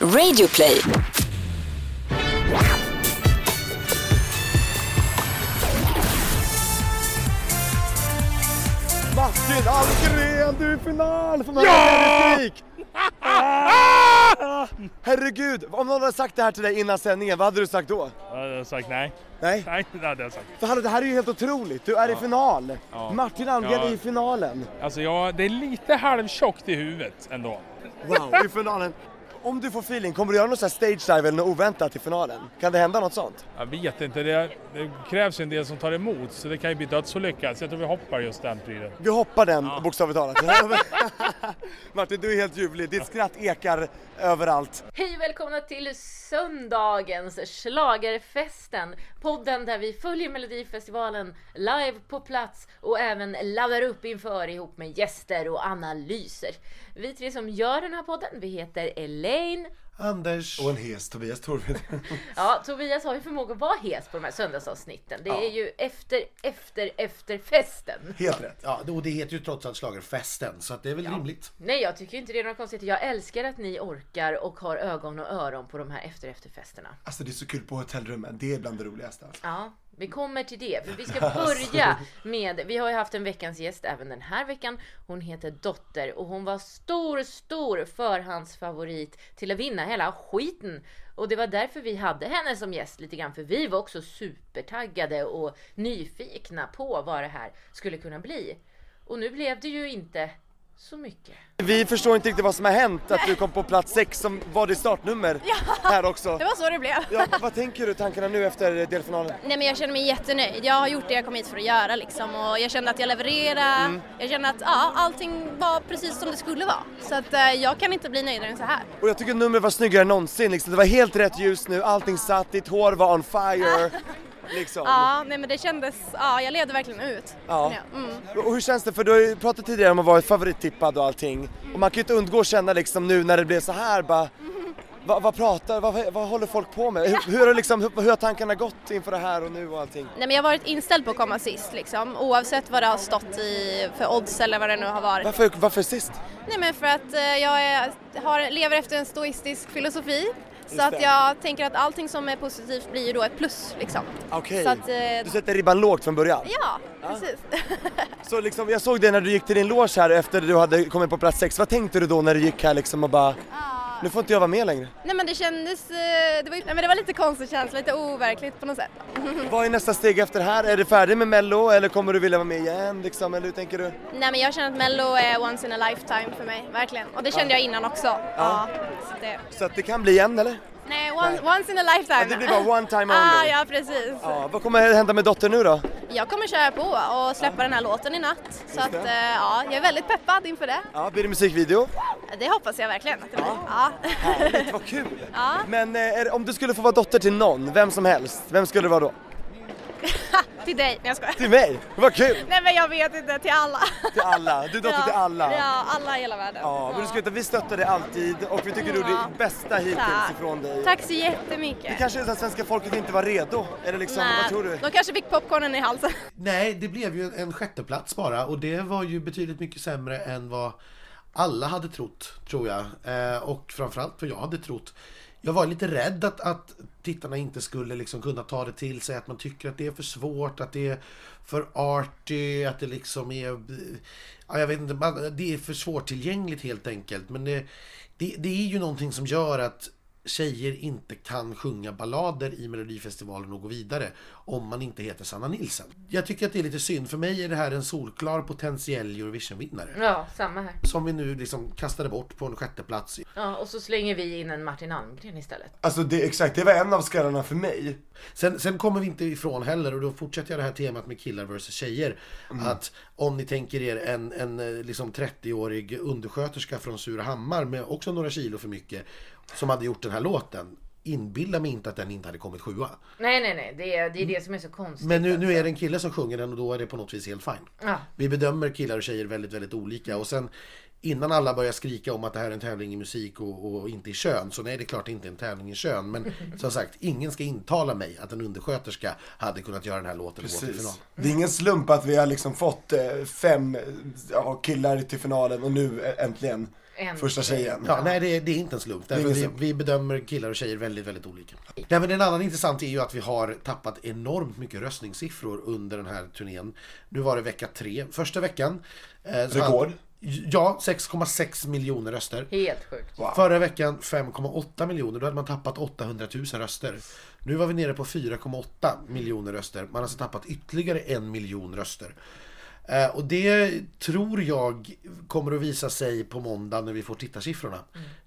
Radioplay. Martin Almgren, du är i final! Får man ja! Ah! Herregud, om någon hade sagt det här till dig innan sändningen, vad hade du sagt då? Jag hade sagt nej. Nej? Nej, det hade jag sagt. För hallå, det här är ju helt otroligt, du är i final! Ja. Martin Almgren Ja. är i finalen! Alltså jag, det är lite halvtjockt i huvudet ändå. Wow, i finalen! Om du får feeling, kommer du göra något sånt här stage dive eller något oväntat i finalen? Kan det hända något sånt? Jag vet inte, det, det krävs ju en del som tar emot så det kan ju bli dödsolycka. Så jag tror vi hoppar just den prylen. Vi hoppar den, bokstavligt talat. Martin, du är helt ljuvlig, ditt skratt ekar överallt. Hej och välkomna till söndagens schlagerfesten Podden där vi följer Melodifestivalen live på plats och även laddar upp inför ihop med gäster och analyser. Vi tre som gör den här podden, vi heter Elaine. Anders. Och en hes Tobias Torvid. Ja, Tobias har ju förmåga att vara hes på de här söndagsavsnitten. Det är ju efter, efter, efter festen. Helt rätt. Ja, och det heter ju trots allt schlagerfesten så att det är väl rimligt. Nej, jag tycker inte det är något konstigt. Jag älskar att ni orkar och har ögon och öron på de här efter efterfesterna. Alltså det är så kul på hotellrummen, det är bland det roligaste alltså. Ja, vi kommer till det. För vi ska börja med, vi har ju haft en veckans gäst även den här veckan. Hon heter Dotter och hon var stor, stor förhandsfavorit till att vinna hela skiten. Och det var därför vi hade henne som gäst lite grann. För vi var också supertaggade och nyfikna på vad det här skulle kunna bli. Och nu blev det ju inte så mycket. Vi förstår inte riktigt vad som har hänt, att du kom på plats sex som var ditt startnummer här också. Det var så det blev. Ja, vad tänker du tankarna nu efter delfinalen? Nej men jag känner mig jättenöjd. Jag har gjort det jag kom hit för att göra liksom och jag kände att jag levererade. Mm. Jag kände att ja, allting var precis som det skulle vara. Så att eh, jag kan inte bli nöjdare än så här. Och jag tycker numret var snyggare än någonsin liksom. Det var helt rätt ljus nu, allting satt, ditt hår var on fire. Liksom. Ja, nej men det kändes, ja jag levde verkligen ut. Ja. Mm. Och hur känns det? För du har ju pratat tidigare om att vara favorittippad och allting. Och man kan ju inte undgå att känna liksom nu när det blev så här bara vad, vad pratar, vad, vad håller folk på med? Hur, hur, har liksom, hur, hur har tankarna gått inför det här och nu och allting? Nej men jag har varit inställd på att komma sist liksom oavsett vad det har stått i för odds eller vad det nu har varit. Varför, varför sist? Nej men för att eh, jag är, har, lever efter en stoistisk filosofi. Så att jag tänker att allting som är positivt blir ju då ett plus liksom. Okej, att, eh, du sätter ribban lågt från början? Ja, precis. Så liksom, jag såg det när du gick till din loge här efter du hade kommit på plats sex. Vad tänkte du då när du gick här liksom och bara, nu får inte jag vara med längre? Nej men det kändes, eh, det var, nej, men det var lite konstig känsla, lite overkligt på något sätt. Vad är nästa steg efter det här? Är du färdig med mello eller kommer du vilja vara med igen liksom? Eller hur tänker du? Nej men jag känner att mello är once in a lifetime för mig, verkligen. Och det kände jag innan också. Ja. så det, Så att det kan bli en eller? Nej, one, once in a lifetime. Ja, det blir bara one time ah, only. ja precis. Ja, vad kommer hända med dottern nu då? Jag kommer köra på och släppa den här låten i natt. Så att eh, ja, jag är väldigt peppad inför det. Ja, blir det musikvideo? Det hoppas jag verkligen att det blir. Ja. Härligt, vad kul! Ja. Men eh, om du skulle få vara dotter till någon, vem som helst, vem skulle det vara då? till dig, nej jag skojar. Till mig? Vad kul! Nej men jag vet inte, till alla. Till alla, du är dotter ja. till alla. Ja, alla i hela världen. Ja, men du ska veta, vi stöttar dig alltid och vi tycker du är Ja. det bästa hittills Tack. ifrån dig. Tack så jättemycket. Det kanske är så att svenska folket inte var redo, eller liksom, vad tror du? de kanske fick popcornen i halsen. Nej, det blev ju en sjätteplats bara och det var ju betydligt mycket sämre än vad alla hade trott, tror jag. Eh, och framförallt vad jag hade trott. Jag var lite rädd att, att tittarna inte skulle liksom kunna ta det till sig, att man tycker att det är för svårt, att det är för arty, att det liksom är... Ja, jag vet inte, det är för svårtillgängligt helt enkelt. Men det, det, det är ju någonting som gör att tjejer inte kan sjunga ballader i Melodifestivalen och gå vidare om man inte heter Sanna Nilsson. Jag tycker att det är lite synd. För mig är det här en solklar potentiell Eurovision-vinnare. Ja, samma här. Som vi nu liksom kastade bort på en sjätte plats. Ja, och så slänger vi in en Martin Almgren istället. Alltså det, exakt, det var en av skallarna för mig. Sen, sen kommer vi inte ifrån heller, och då fortsätter jag det här temat med killar versus tjejer. Att om ni tänker er en, en eh, liksom 30-årig undersköterska från Surahammar med också några kilo för mycket som hade gjort den här låten. Inbilla mig inte att den inte hade kommit sjua. Nej, nej, nej. Det är det, är det som är så konstigt. Men nu, nu alltså. är det en kille som sjunger den och då är det på något vis helt fine. Ja. Vi bedömer killar och tjejer väldigt, väldigt olika. Och sen innan alla börjar skrika om att det här är en tävling i musik och, och inte i kön. Så nej, det är klart det inte är en tävling i kön. Men som sagt, ingen ska intala mig att en undersköterska hade kunnat göra den här låten och gå till final. Det är ingen slump att vi har liksom fått eh, fem ja, killar till finalen och nu eh, äntligen En första tjejen. Ja, nej det, det är inte en slump. Därför vi, slump. vi bedömer killar och tjejer väldigt, väldigt olika. Nej, men en annan intressant är ju att vi har tappat enormt mycket röstningssiffror under den här turnén. Nu var det vecka tre. Första veckan... eh, så Rekord? Ja, 6,6 miljoner röster. Helt sjukt. Förra veckan 5,8 miljoner, då hade man tappat 800 000 röster. Nu var vi nere på 4,8 miljoner röster. Man har alltså tappat ytterligare en miljon röster. Eh, och det tror jag kommer att visa sig på måndag när vi får tittarsiffrorna.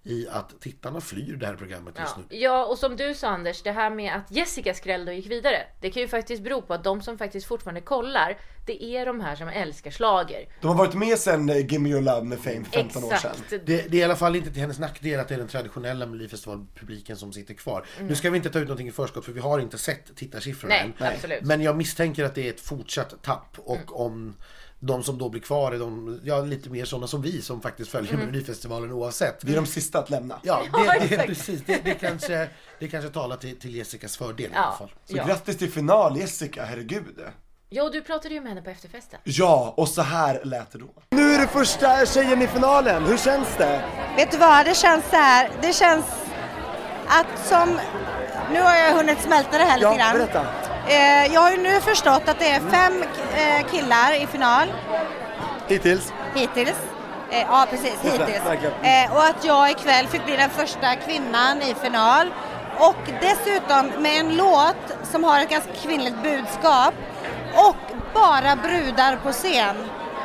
I att tittarna flyr det här programmet just Ja. nu. ja, och som du sa Anders, det här med att Jessica skrällde och gick vidare. Det kan ju faktiskt bero på att de som faktiskt fortfarande kollar, det är de här som älskar slager. De har varit med sen eh, Gimme Your Love med Fame för 15 år sedan. Exakt. Det, det är i alla fall inte till hennes nackdel att det är den traditionella Melodifestivalpubliken som sitter kvar. Nu ska vi inte ta ut någonting i förskott för vi har inte sett tittarsiffrorna Nej, än. absolut. Men jag misstänker att det är ett fortsatt tapp och om de som då blir kvar är de, ja, lite mer sådana som vi som faktiskt följer Melodifestivalen oavsett. Vi är de sista att lämna. Ja, Ja, det, det, exakt. precis. Det, det, kanske, det kanske talar till, till Jessicas fördel i alla Ja, fall. Så ja. grattis till final Jessica, herregud. ja, och du pratade ju med henne på efterfesten. Ja, och så här lät det då. Nu är det första tjejen i finalen, hur känns det? Vet du vad, det känns så här. Det känns att som... Nu har jag hunnit smälta det här lite Ja, grann. berätta. Eh, jag har ju nu förstått att det är fem eh, killar i final Hittills. hittills. Eh, ja, precis, hittills. Eh, och att jag ikväll fick bli den första kvinnan i final. Och dessutom med en låt som har ett ganska kvinnligt budskap. Och bara brudar på scen.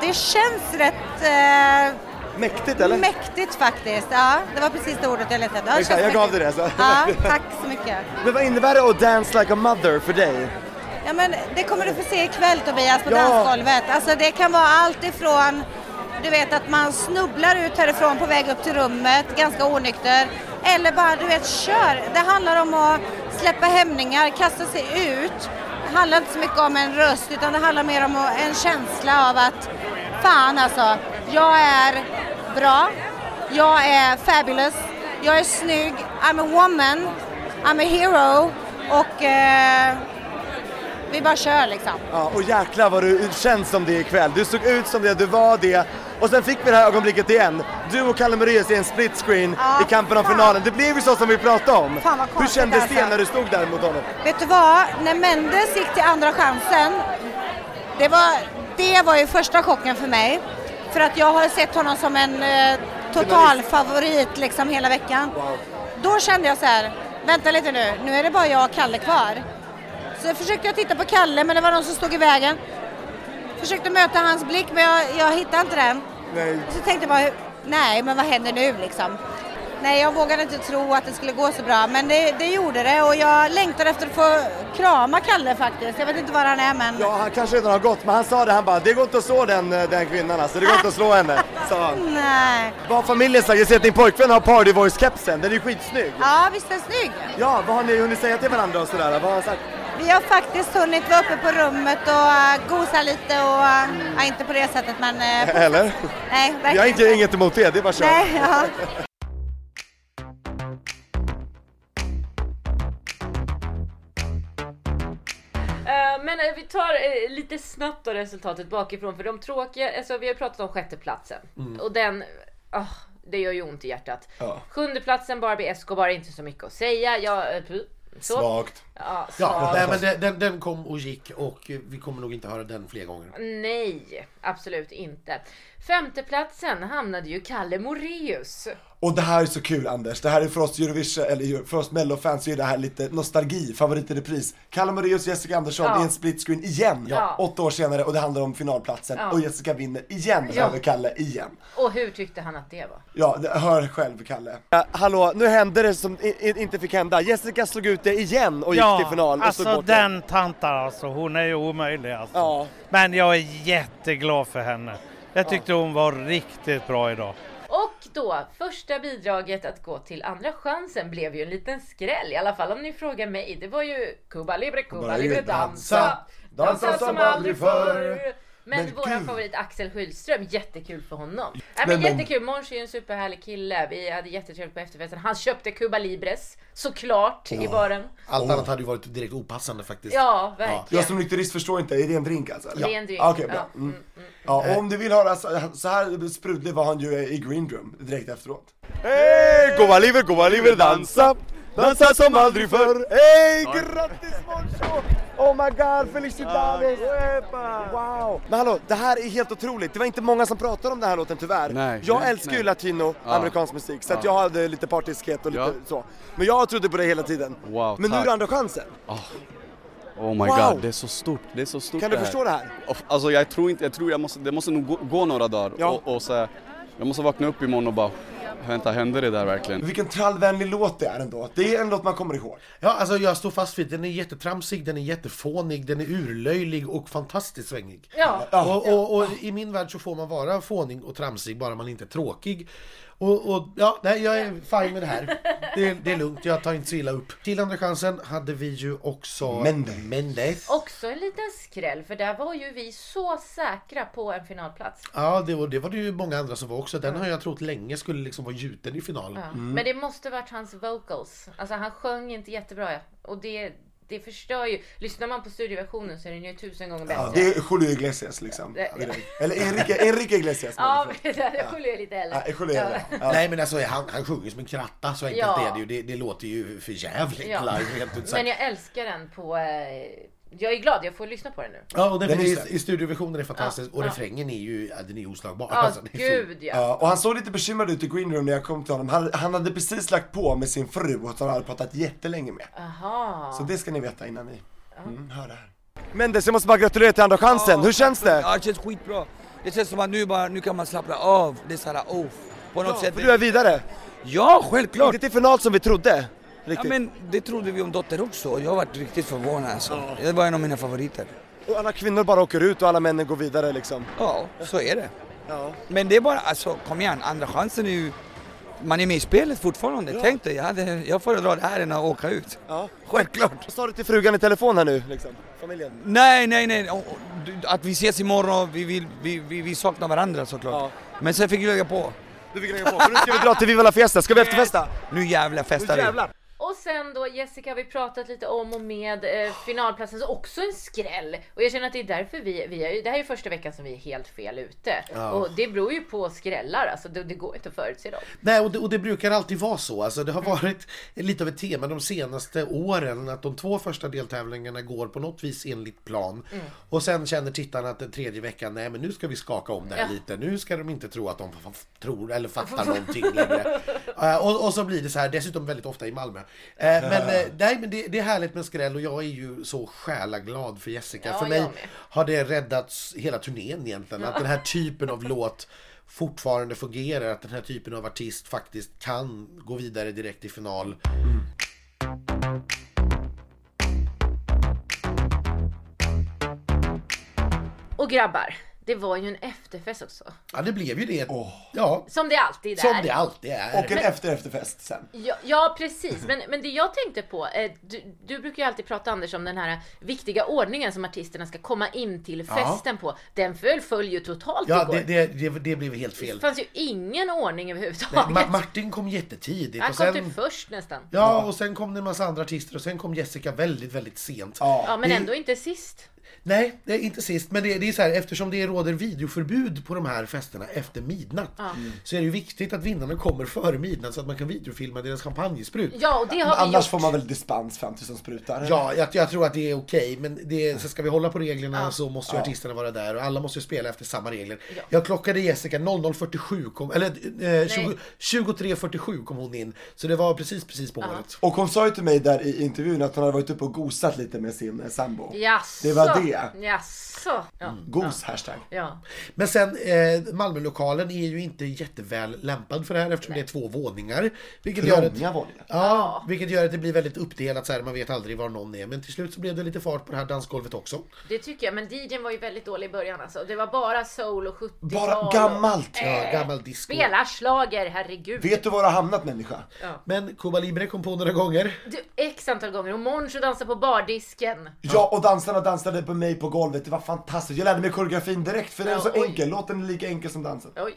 Det känns rätt eh, Mäktigt eller? mäktigt faktiskt. Ja, det var precis det ordet jag letade efter. Exakt, jag gav dig det, så. Ja, tack så mycket. Men vad innebär det att dance like a mother för dig? Ja, men det kommer du få se ikväll Tobias på Ja. dansgolvet. Alltså det kan vara allt ifrån du vet att man snubblar ut härifrån på väg upp till rummet, ganska onykter. Eller bara du vet, kör. Det handlar om att släppa hämningar, kasta sig ut. Det handlar inte så mycket om en röst utan det handlar mer om en känsla av att fan alltså, jag är bra, jag är fabulous, jag är snygg, I'm a woman, I'm a hero och eh, vi bara kör liksom. Ja, och jäklar vad du känns som det ikväll. Du såg ut som det, du var det. Och sen fick vi det här ögonblicket igen. Du och Kalle Moraeus i en split screen Ja, i kampen om fan. finalen. Det blev ju så som vi pratade om. Fan, vad Hur kändes det alltså. när du stod där mot honom? Vet du vad? När Mendes gick till andra chansen, det var, det var ju första chocken för mig. För att jag har sett honom som en eh, total favorit liksom hela veckan. Då kände jag så här, vänta lite nu, nu är det bara jag och Kalle kvar. Så försökte jag titta på Kalle men det var någon som stod i vägen. Försökte möta hans blick men jag, jag hittade inte den. Nej. Så tänkte jag bara, nej men vad händer nu liksom? Nej, jag vågade inte tro att det skulle gå så bra, men det, det gjorde det och jag längtar efter att få krama Kalle faktiskt. Jag vet inte var han är men... Ja, han kanske redan har gått, men han sa det, han bara, det går inte att slå den, eh, den kvinnan alltså, det går inte att slå henne, sa han. Nej. Vad har familjen sagt? Jag ser att din pojkvän har Party Voice-kepsen, den är ju skitsnygg. Ja, visst är den snygg? Ja, vad har ni hunnit säga till varandra och sådär? Vad har han sagt? Vi har faktiskt hunnit vara uppe på rummet och uh, gosa lite och, uh, ja, inte på det sättet men... Eller? nej, verkligen Jag har inte, inget emot det, det är bara kör. Nej, ja. vi tar eh, lite snabbt då resultatet bakifrån för de tråkiga, alltså vi har pratat om sjätteplatsen och den, ah, det gör ju ont i hjärtat. Ja. Sjunde platsen Barbie Escobar, inte så mycket att säga. Jag, eh, så. Svagt. Ja, Ja, svagt. nej, men den, den, den kom och gick och vi kommer nog inte höra den fler gånger. Nej, absolut inte. Femteplatsen hamnade ju Kalle Moreus. Och det här är så kul Anders, det här är för oss Eurovision, eller för oss mellofans så är det här lite nostalgi, favorit i repris. Kalle Moraeus och Jessica Andersson Ja. i en split screen igen, Ja. åtta år senare och det handlar om finalplatsen Ja. och Jessica vinner igen Ja. över Kalle igen. Och hur tyckte han att det var? Ja, det- hör själv Kalle. hallå, nu hände det som i, i, inte fick hända. Jessica slog ut det igen och gick till final och stod alltså den tanten alltså, hon är ju omöjlig alltså. Ja. Men jag är jätteglad för henne. Jag tyckte hon var riktigt bra idag. Och då, första bidraget att gå till andra chansen blev ju en liten skräll, i alla fall om ni frågar mig. Det var ju Cuba Libre, Cuba Libre, Libre, dansa, dansa som aldrig förr. Men, Men gud. favorit Axel Schylström, jättekul för honom. Nej, men Men Mon- jättekul, Måns är ju en superhärlig kille. Vi hade jättetrevligt på efterfesten. Han köpte Cuba Libres, såklart, i baren. Allt annat hade ju varit direkt opassande faktiskt. Ja, verkligen. Jag som nykterist förstår inte, är det en drink alltså? eller? Det är en drink. Ah, Okej, bra. Ja. Mm. Ja, och om du vill höra, så, här sprudlig var han ju i Green Room direkt efteråt. Hej! Goa liver, goa liver, dansa! Dansa som aldrig förr! Hej! Grattis Moncho! Oh my god, felicidades! Wow! Men hallå, det här är helt otroligt. Det var inte många som pratade om den här låten tyvärr. Nej, jag nej, älskar ju latino, amerikansk musik, så att jag hade lite partiskhet och lite Ja. så. Men jag trodde på det hela tiden. Wow, Men nu är tack. det andra chansen. Oh my Wow. god, det är så stort. Det är så stort Kan du det förstå det här? Och- Alltså jag tror inte, jag tror jag måste, det måste nog gå, gå några dagar Ja. och, och så här, jag måste vakna upp imorgon och bara Vänta, hände det där verkligen? Vilken trallvänlig låt det är ändå. Det är en låt man kommer ihåg. Ja, alltså jag står fast vid den är jättetramsig, den är jättefånig, den är urlöjlig och fantastiskt svängig. Ja. Och, och, och i min värld så får man vara fånig och tramsig bara man inte är tråkig. Och, och ja, nej, jag är fine med det här. Det, är- det är lugnt, jag tar inte så illa upp. Till andra chansen hade vi ju också Mendes. Mendes. Också en liten skräll, för där var ju vi så säkra på en finalplats. Ja, det var, det var det ju många andra som var också. Den har jag trott länge skulle liksom vara gjuten i final. Ja. Men det måste varit hans vocals. Alltså han sjöng inte jättebra. Och det, det förstör ju. Lyssnar man på studioversionen så är den ju tusen gånger bättre. Ja, det är Julio Iglesias liksom. Det- Eller Enrique, Enrique Iglesias. Ja, men det där skiljer jag lite heller. Ja, Julio är det. Ja. Nej men alltså han, han sjunger som en kratta, så enkelt Ja. är det ju. Det, det låter ju för jävligt Ja. live rent ut sagt. Men jag älskar den på... Jag är glad, jag får lyssna på den nu. Ja, och den, Den är i, studioversionen är fantastisk. Ja, och ja. refrängen är ju, ja, den är oslagbar. Ja, Alltså, det är så- gud ja. Ja, och han såg lite bekymrad ut i Green Room när jag kom till honom. Han, han hade precis lagt på med sin fru och han hade pratat jättelänge med. Aha. Så det ska ni veta innan ni mm, hör det här. Mendes, jag måste bara gratulera till andra chansen. Hur känns det? Ja, det känns skitbra. Det känns som att nu, bara, nu kan man slappna av. Det är såhär, oh, på något sätt. För du är vidare. Ja, självklart! Inte till final som vi trodde. Ja, Riktigt. men det trodde vi om Dotter också och jag har varit riktigt förvånad alltså. Det var en av mina favoriter. Och alla kvinnor bara åker ut och alla männen går vidare liksom. Ja, så är det. Ja. Men det är bara, alltså kom igen, andra chansen är ju... Man är med i spelet fortfarande. Tänk dig, jag, hade, jag föredrar det här än att åka ut. ja. Självklart! Vad sa du till frugan i telefon här nu liksom? Familjen? Nej, nej, nej. Att vi ses imorgon, vi, vill, vi, vi, vi saknar varandra såklart. Ja. Men sen fick jag lägga på. Du fick lägga på, för nu ska vi dra till Viva la Fiesta. Ska vi efterfesta? Nu jävlar festar Nu vi. jävlar! Och sen då Jessica har vi pratat lite om och med eh, finalplatsen, så också en skräll. Och jag känner att det är därför vi, vi är, det här är första veckan som vi är helt fel ute. Och det beror ju på skrällar, alltså det, det går inte att förutse dem. Nej, och det, och det brukar alltid vara så. Alltså, det har varit lite av ett tema de senaste åren att de två första deltävlingarna går på något vis enligt plan. Och sen känner tittarna att den tredje veckan, nej men nu ska vi skaka om det här Ja. lite. Nu ska de inte tro att de tror eller fattar någonting längre. Eh, och, och så blir det så här, dessutom väldigt ofta i Malmö. Eh, men eh, nej, men det, det är härligt med skräll och jag är ju så själaglad för Jessica. Ja, för mig har det räddats hela turnén egentligen. Att den här typen av låt fortfarande fungerar. Att den här typen av artist faktiskt kan gå vidare direkt i final. Och grabbar, det var ju en efterfest också. Ja, det blev ju det. Ja, Som det alltid är. som det alltid är. Och en efter efterfest sen. Ja, ja precis, men, men det jag tänkte på, eh, du, du brukar ju alltid prata Anders om den här viktiga ordningen som artisterna ska komma in till festen på. Den föll, föll ju totalt Ja, igår. det, det, det, det blev helt fel. Det fanns ju ingen ordning Nej, överhuvudtaget. Ma- Martin kom jättetidigt. Han och kom sen, typ först nästan. Ja, Ja, och sen kom det en massa andra artister och sen kom Jessica väldigt, väldigt sent. Ja. men det- ändå inte sist. Nej, det är inte sist. Men det, det är så här, eftersom det råder videoförbud på de här festerna efter midnatt så är det ju viktigt att vinnarna kommer före midnatt så att man kan videofilma deras champagnesprut. Ja, och det har vi annars gjort. får man väl dispens fram tills de sprutar? Ja, jag, jag tror att det är okej, men det, så ska vi hålla på reglerna så måste ju artisterna vara där och alla måste ju spela efter samma regler. Jag klockade Jessica 00.47, kom, eller eh, 20, 23.47 kom hon in, så det var precis, precis på året. Och hon sa ju till mig där i intervjun att hon hade varit uppe och gosat lite med sin eh, sambo. Jaså? Det var det. Jaså? Ja. Gos, hashtag. ja. Men sen, eh, Malmölokalen är ju inte jätteväl lämpad för det här eftersom det är två våningar. Vilket gör, att, våningar. ja, vilket gör att det blir väldigt uppdelat så här, man vet aldrig var någon är. Men till slut så blev det lite fart på det här dansgolvet också. Det tycker jag, men DJn var ju väldigt dålig i början alltså. Det var bara soul och 70-tal. Bara och- gammalt! Ja, gammal disco. Spela schlager, herregud. Vet du var du har hamnat människa? Men Cuba Libre kom på några gånger. Du, x antal gånger och Moncho dansade på bardisken. Ja, och dansarna dansade på mig på golvet, det var fantastiskt. Jag lärde mig koreografin direkt för den är så oj. enkel, låten är lika enkel som dansen. Oj.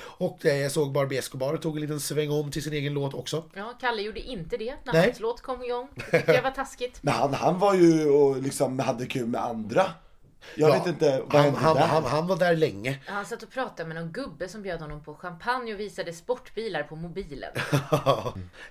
Och eh, jag såg Barbie Escobar tog en liten sväng om till sin egen låt också. Ja, Kalle gjorde inte det när Nej. hans låt kom igång. Det tyckte jag var taskigt. Men han, han var ju och liksom hade kul med andra. Jag Ja, vet inte, vad han, han, där? han, han var där länge. Han satt och pratade med någon gubbe som bjöd honom på champagne och visade sportbilar på mobilen.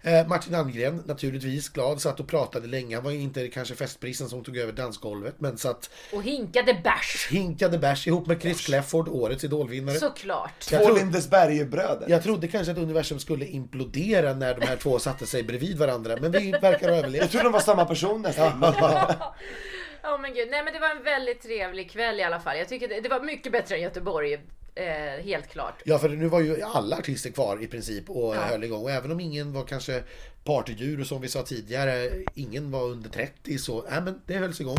Eh, Martin Almgren, naturligtvis glad, satt och pratade länge. Han var inte kanske festprisen som tog över dansgolvet, men satt Och hinkade bärs. hinkade bärs ihop med Chris Clefford, årets idolvinnare. Såklart. Två tro, Lindesberg-bröder. jag trodde kanske att universum skulle implodera när de här två satte sig bredvid varandra, men vi verkar ha överlevt. Jag tror de var samma person nästan. Ja men gud, nej men det var en väldigt trevlig kväll i alla fall. Jag tycker det, det var mycket bättre än Göteborg. Eh, helt klart. Ja, för nu var ju alla artister kvar i princip och höll igång. Och även om ingen var kanske partydjur som vi sa tidigare, ingen var under 30 så, nej men det hölls igång.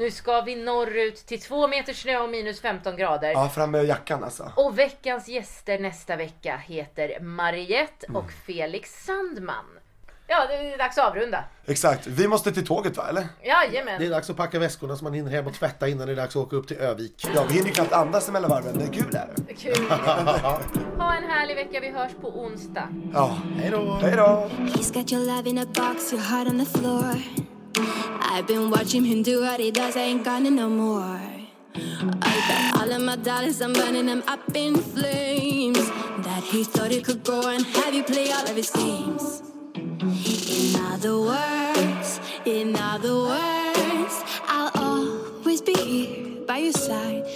Nu ska vi norrut till två meter snö och minus 15 grader. Ja, fram med jackan alltså. Och veckans gäster nästa vecka heter Mariette Mm. och Felix Sandman. Ja, det är dags att avrunda. Exakt, vi måste till tåget va, eller? Jajamän. Det är dags att packa väskorna så man hinner hem och tvätta innan det är dags att åka upp till Övik. Ja, vi hinner ju knappt andas emellan varven, men kul är det. Kul. Ha en härlig vecka. Vi hörs på onsdag. Ja, Hej då! hej då! I've been watching him do what he does, I ain't it no more. I got all of my dollars, I'm burning them up in flames. That he thought he could go and have you play all of his games. In other words, in other words, I'll always be here by your side.